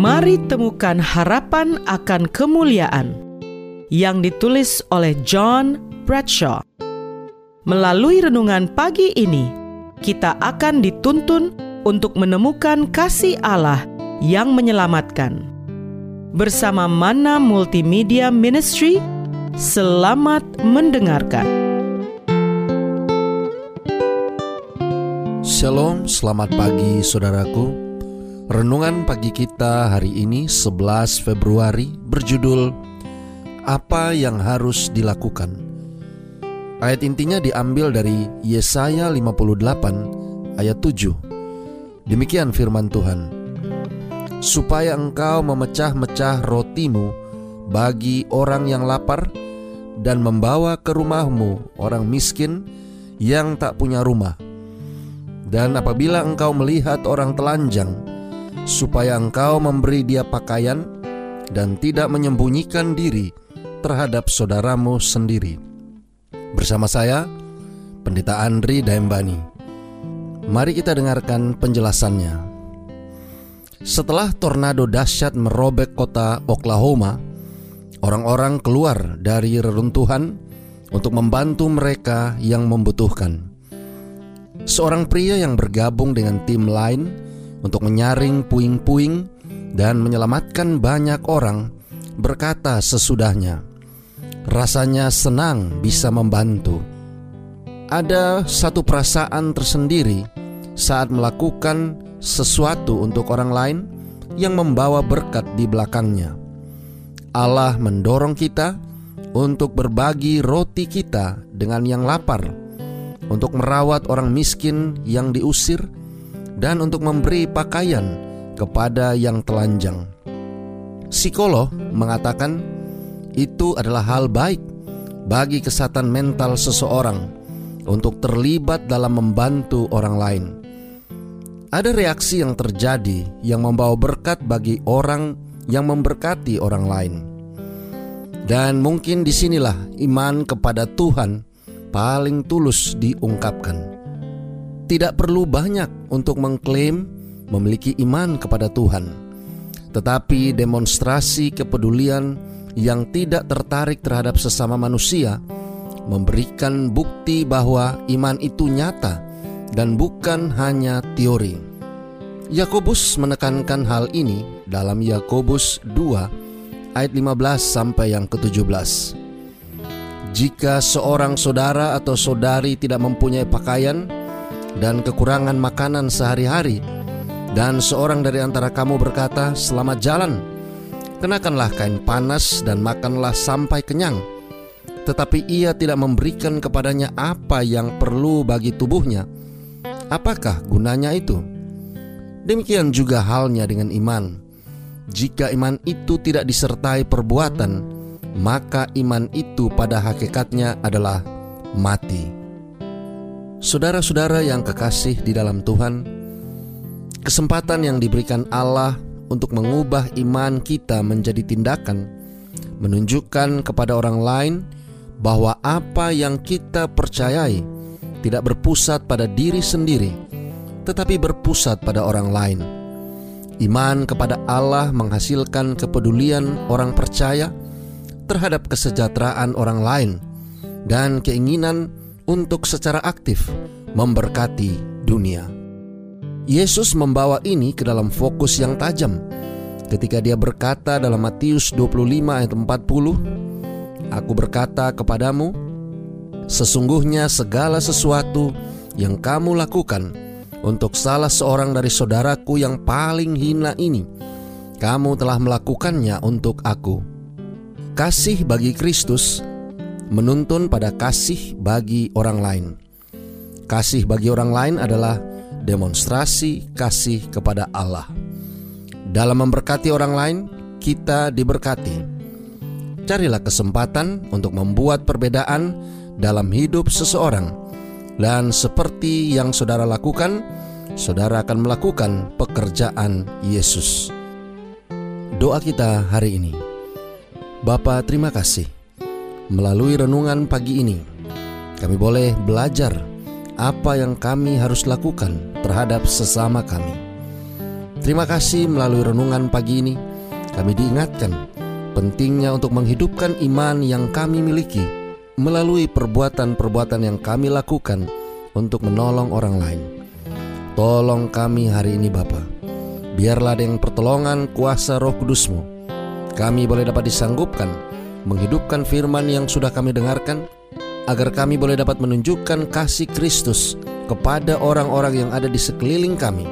Mari temukan harapan akan kemuliaan yang ditulis oleh John Bradshaw. Melalui renungan pagi ini, kita akan dituntun untuk menemukan kasih Allah yang menyelamatkan. Bersama Mana Multimedia Ministry, selamat mendengarkan. Shalom, selamat pagi saudaraku. Renungan pagi kita hari ini 11 Februari berjudul Apa yang harus dilakukan? Ayat intinya diambil dari Yesaya 58 ayat 7. Demikian firman Tuhan. Supaya engkau memecah-mecah rotimu bagi orang yang lapar dan membawa ke rumahmu orang miskin yang tak punya rumah. Dan apabila engkau melihat orang telanjang, supaya engkau memberi dia pakaian dan tidak menyembunyikan diri terhadap saudaramu sendiri. Bersama saya, Pendeta Andri Daembani. Mari kita dengarkan penjelasannya. Setelah tornado dahsyat merobek kota Oklahoma, orang-orang keluar dari reruntuhan untuk membantu mereka yang membutuhkan. Seorang pria yang bergabung dengan tim lain untuk menyaring puing-puing dan menyelamatkan banyak orang, berkata sesudahnya, "Rasanya senang bisa membantu." Ada satu perasaan tersendiri saat melakukan sesuatu untuk orang lain yang membawa berkat di belakangnya. Allah mendorong kita untuk berbagi roti kita dengan yang lapar, untuk merawat orang miskin yang diusir dan untuk memberi pakaian kepada yang telanjang. Psikolog mengatakan itu adalah hal baik bagi kesehatan mental seseorang untuk terlibat dalam membantu orang lain. Ada reaksi yang terjadi yang membawa berkat bagi orang yang memberkati orang lain. Dan mungkin di sinilah iman kepada Tuhan paling tulus diungkapkan. Tidak perlu banyak untuk mengklaim memiliki iman kepada Tuhan, tetapi demonstrasi kepedulian yang tidak tertarik terhadap sesama manusia memberikan bukti bahwa iman itu nyata dan bukan hanya teori. Yakobus menekankan hal ini dalam Yakobus 2 ayat 15 sampai yang ke-17. Jika seorang saudara atau saudari tidak mempunyai pakaian, dan kekurangan makanan sehari-hari, dan seorang dari antara kamu berkata, "Selamat jalan, kenakanlah kain panas dan makanlah sampai kenyang." Tetapi ia tidak memberikan kepadanya apa yang perlu bagi tubuhnya. Apakah gunanya itu? Demikian juga halnya dengan iman. Jika iman itu tidak disertai perbuatan, maka iman itu pada hakikatnya adalah mati. Saudara-saudara yang kekasih di dalam Tuhan, kesempatan yang diberikan Allah untuk mengubah iman kita menjadi tindakan menunjukkan kepada orang lain bahwa apa yang kita percayai tidak berpusat pada diri sendiri, tetapi berpusat pada orang lain. Iman kepada Allah menghasilkan kepedulian orang percaya terhadap kesejahteraan orang lain dan keinginan untuk secara aktif memberkati dunia. Yesus membawa ini ke dalam fokus yang tajam ketika dia berkata dalam Matius 25 ayat 40, Aku berkata kepadamu, sesungguhnya segala sesuatu yang kamu lakukan untuk salah seorang dari saudaraku yang paling hina ini, kamu telah melakukannya untuk aku. Kasih bagi Kristus menuntun pada kasih bagi orang lain. Kasih bagi orang lain adalah demonstrasi kasih kepada Allah. Dalam memberkati orang lain, kita diberkati. Carilah kesempatan untuk membuat perbedaan dalam hidup seseorang, dan seperti yang saudara lakukan, saudara akan melakukan pekerjaan Yesus. Doa kita hari ini, Bapa, terima kasih Melalui renungan pagi ini, kami boleh belajar apa yang kami harus lakukan terhadap sesama kami. Terima kasih melalui renungan pagi ini kami diingatkan pentingnya untuk menghidupkan iman yang kami miliki melalui perbuatan-perbuatan yang kami lakukan untuk menolong orang lain. Tolong kami hari ini Bapa. Biarlah dengan pertolongan kuasa roh kudusmu, kami boleh dapat disanggupkan menghidupkan firman yang sudah kami dengarkan, agar kami boleh dapat menunjukkan kasih Kristus kepada orang-orang yang ada di sekeliling kami,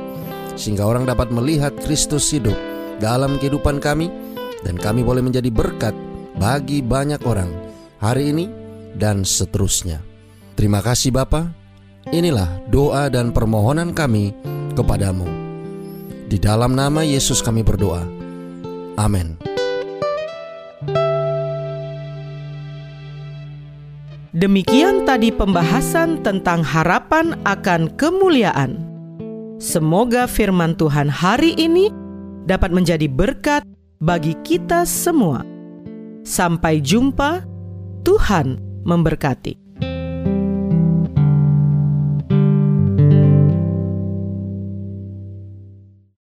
sehingga orang dapat melihat Kristus hidup dalam kehidupan kami, dan kami boleh menjadi berkat bagi banyak orang hari ini dan seterusnya. Terima kasih Bapa. Inilah doa dan permohonan kami kepadamu. Di dalam nama Yesus kami berdoa. Amin. Demikian tadi pembahasan tentang harapan akan kemuliaan. Semoga firman Tuhan hari ini dapat menjadi berkat bagi kita semua. Sampai jumpa, Tuhan memberkati.